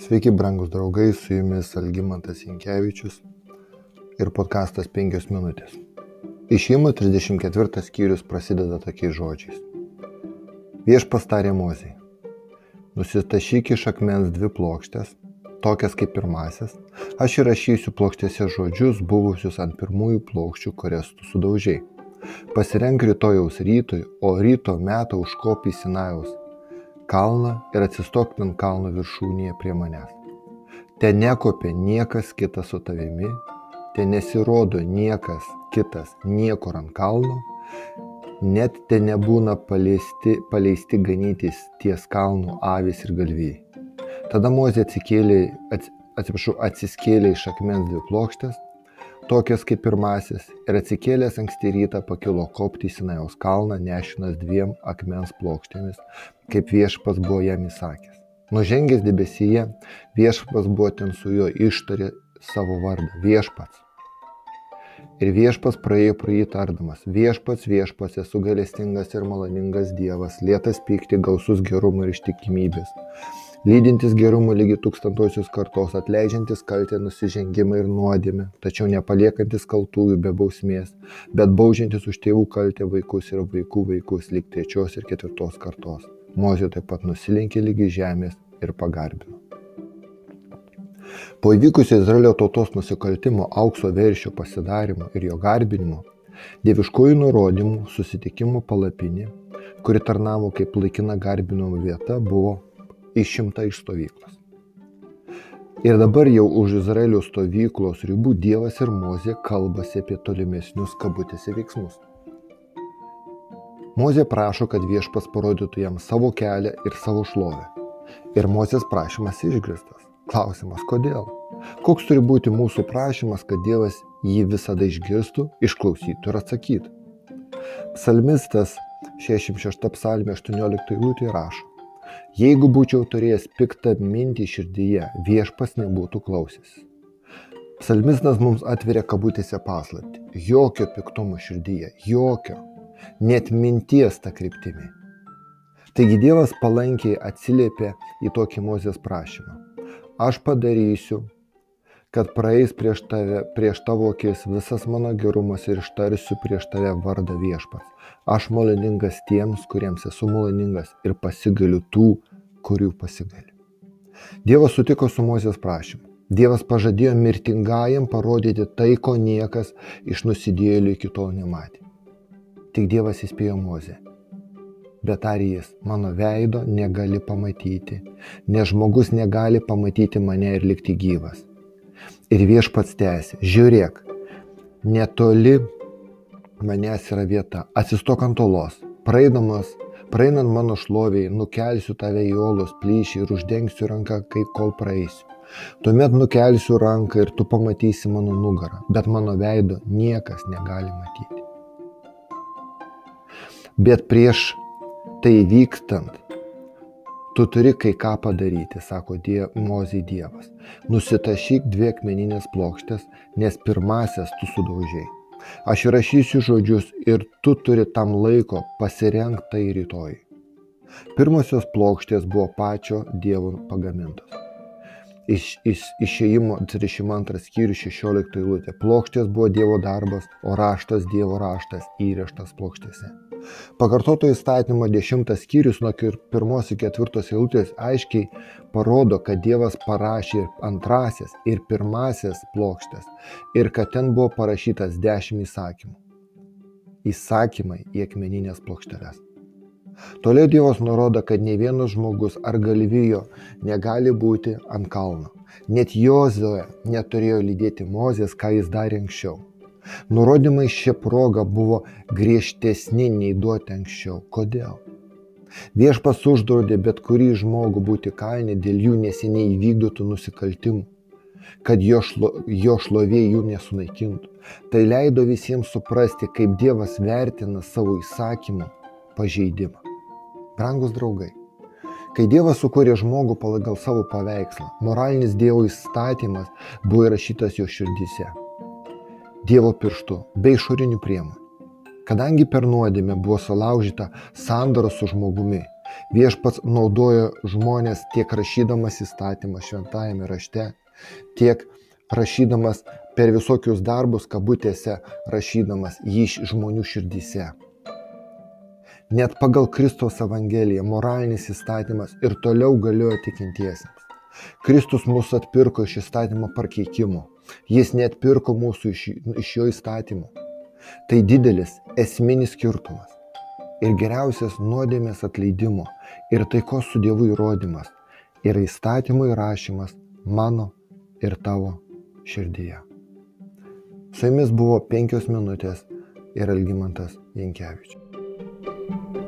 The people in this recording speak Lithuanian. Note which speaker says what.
Speaker 1: Sveiki, brangus draugai, su jumis Algymantas Inkevičius ir podkastas 5 minutės. Išėjimo 34 skyrius prasideda tokiais žodžiais. Viešpas tarė mozijai. Nusitašyk iš akmens dvi plokštės, tokias kaip pirmasis, aš įrašysiu plokštėse žodžius buvusius ant pirmųjų plokščių, kurias tu sudaužiai. Pasirenk rytojaus rytui, o ryto metą užkopį Sinajaus kalną ir atsistok ant kalno viršūnėje prie manęs. Te nekopė niekas kitas su tavimi, te nesirodo niekas kitas niekur ant kalno, net te nebūna paleisti, paleisti ganytis ties kalnų avis ir galvijai. Tada Mozė atsikėlė, atsiprašau, atsiskėlė iš akmens dvi plokštės, tokias kaip pirmasis, ir atsikėlęs anksti rytą pakilo kopti į Sinajaus kalną, nešinas dviem akmens plokštėmis, kaip viešpas buvo jam įsakęs. Nužengęs debesyje, viešpas buvo ten su juo ištarė savo vardą - viešpats. Ir viešpas praėjo pro jį tardamas, viešpats, viešpats, esu galestingas ir maloningas Dievas, lėtas pykti, gausus gerumo ir ištikimybės lydintis gerumu ligi tūkstantosios kartos, atleidžiantis kaltę nusižengimą ir nuodėmę, tačiau nepaliekantis kaltųjų be bausmės, bet baudžiantis už tėvų kaltę vaikus ir vaikų vaikus lik trečios ir ketvirtos kartos. Mozė taip pat nusilenkė lygi žemės ir pagarbino. Po įvykusio Izraelio tautos nusikaltimo aukso veršio pasidarimo ir jo garbinimo, dieviškojų nurodymų susitikimų palapinė, kuri tarnavo kaip laikina garbinimo vieta, buvo išimta iš stovyklos. Ir dabar jau už Izraelio stovyklos ribų Dievas ir Mozė kalbasi apie tolimesnius kabutėse veiksmus. Mozė prašo, kad viešpas parodytų jam savo kelią ir savo šlovę. Ir Mozės prašymas išgirstas. Klausimas, kodėl? Koks turi būti mūsų prašymas, kad Dievas jį visada išgirstų, išklausytų ir atsakytų? Psalmistas 66 psalmė 18 eilutė rašo. Jeigu būčiau turėjęs piktą mintį širdyje, viešpas nebūtų klausęs. Psalmistas mums atveria kabutėse paslapti. Jokio piktumo širdyje, jokio, net minties tą kryptimį. Taigi Dievas palankiai atsiliepė į tokį Mozės prašymą. Aš padarysiu, kad praeis prieš, tave, prieš tavo akis visas mano gerumas ir ištarsiu prieš tave vardą viešpats. Aš maloningas tiems, kuriems esu maloningas ir pasigaliu tų, kurių pasigaliu. Dievas sutiko su Mozės prašymu. Dievas pažadėjo mirtingajam parodyti tai, ko niekas iš nusidėlių iki tol nematė. Tik Dievas įspėjo Mozę. Bet ar jis mano veido negali pamatyti, nes žmogus negali pamatyti mane ir likti gyvas. Ir viešpats tęsė, žiūrėk, netoli manęs yra vieta, atsistok ant olos, praeidamas, praeinant mano šloviai, nukelsiu tave į olos plyšį ir uždengsiu ranką, kai kol praeisiu. Tuomet nukelsiu ranką ir tu pamatysi mano nugarą, bet mano veido niekas negali matyti. Bet prieš tai vykstant, Tu turi kai ką padaryti, sako die, Mozijai Dievas. Nusitašyk dvi akmeninės plokštės, nes pirmasias tu sudaužiai. Aš įrašysiu žodžius ir tu turi tam laiko pasirenk tai rytoj. Pirmosios plokštės buvo pačio Dievo pagamintos. Iš, iš išėjimo 32 skyrių 16 eilutė. Plokštės buvo Dievo darbas, o raštas Dievo raštas įreštas plokštėse. Pakartoto įstatymo dešimtas skyrius nuo pirmos iki ketvirtos eilutės aiškiai parodo, kad Dievas parašė antrasias ir pirmasias plokštės ir kad ten buvo parašytas dešimt įsakymų. Įsakymai į akmeninės plokšteles. Toliau Dievas nurodo, kad ne vienas žmogus ar galvijo negali būti ant kalno. Net Jozoje neturėjo lydėti Mozės, ką jis darė anksčiau. Nurodymai šią progą buvo griežtesni nei duoti anksčiau. Kodėl? Viešpas uždraudė bet kurį žmogų būti kalnė dėl jų neseniai įvykdytų nusikaltimų, kad jo, šlo, jo šlovė jų nesunaikintų. Tai leido visiems suprasti, kaip Dievas vertina savo įsakymų pažeidimą. Brangus draugai, kai Dievas sukūrė žmogų pagal savo paveikslą, moralinis Dievo įstatymas buvo įrašytas jo širdise. Dievo pirštu bei išorinių priemonių. Kadangi per nuodėmę buvo sulaužyta sandora su žmogumi, Viešpats naudojo žmonės tiek rašydamas įstatymą šventajame rašte, tiek rašydamas per visokius darbus, kabutėse, rašydamas jį žmonių širdyse. Net pagal Kristos Evangeliją moralinis įstatymas ir toliau galioja tikintiesiems. Kristus mus atpirko iš įstatymo parkeikimo. Jis net pirko mūsų iš, iš jo įstatymų. Tai didelis esminis skirtumas. Ir geriausias nuodėmės atleidimo ir taikos su Dievu įrodymas yra įstatymų įrašymas mano ir tavo širdyje. Su jumis buvo penkios minutės ir Algymantas Jankievičius.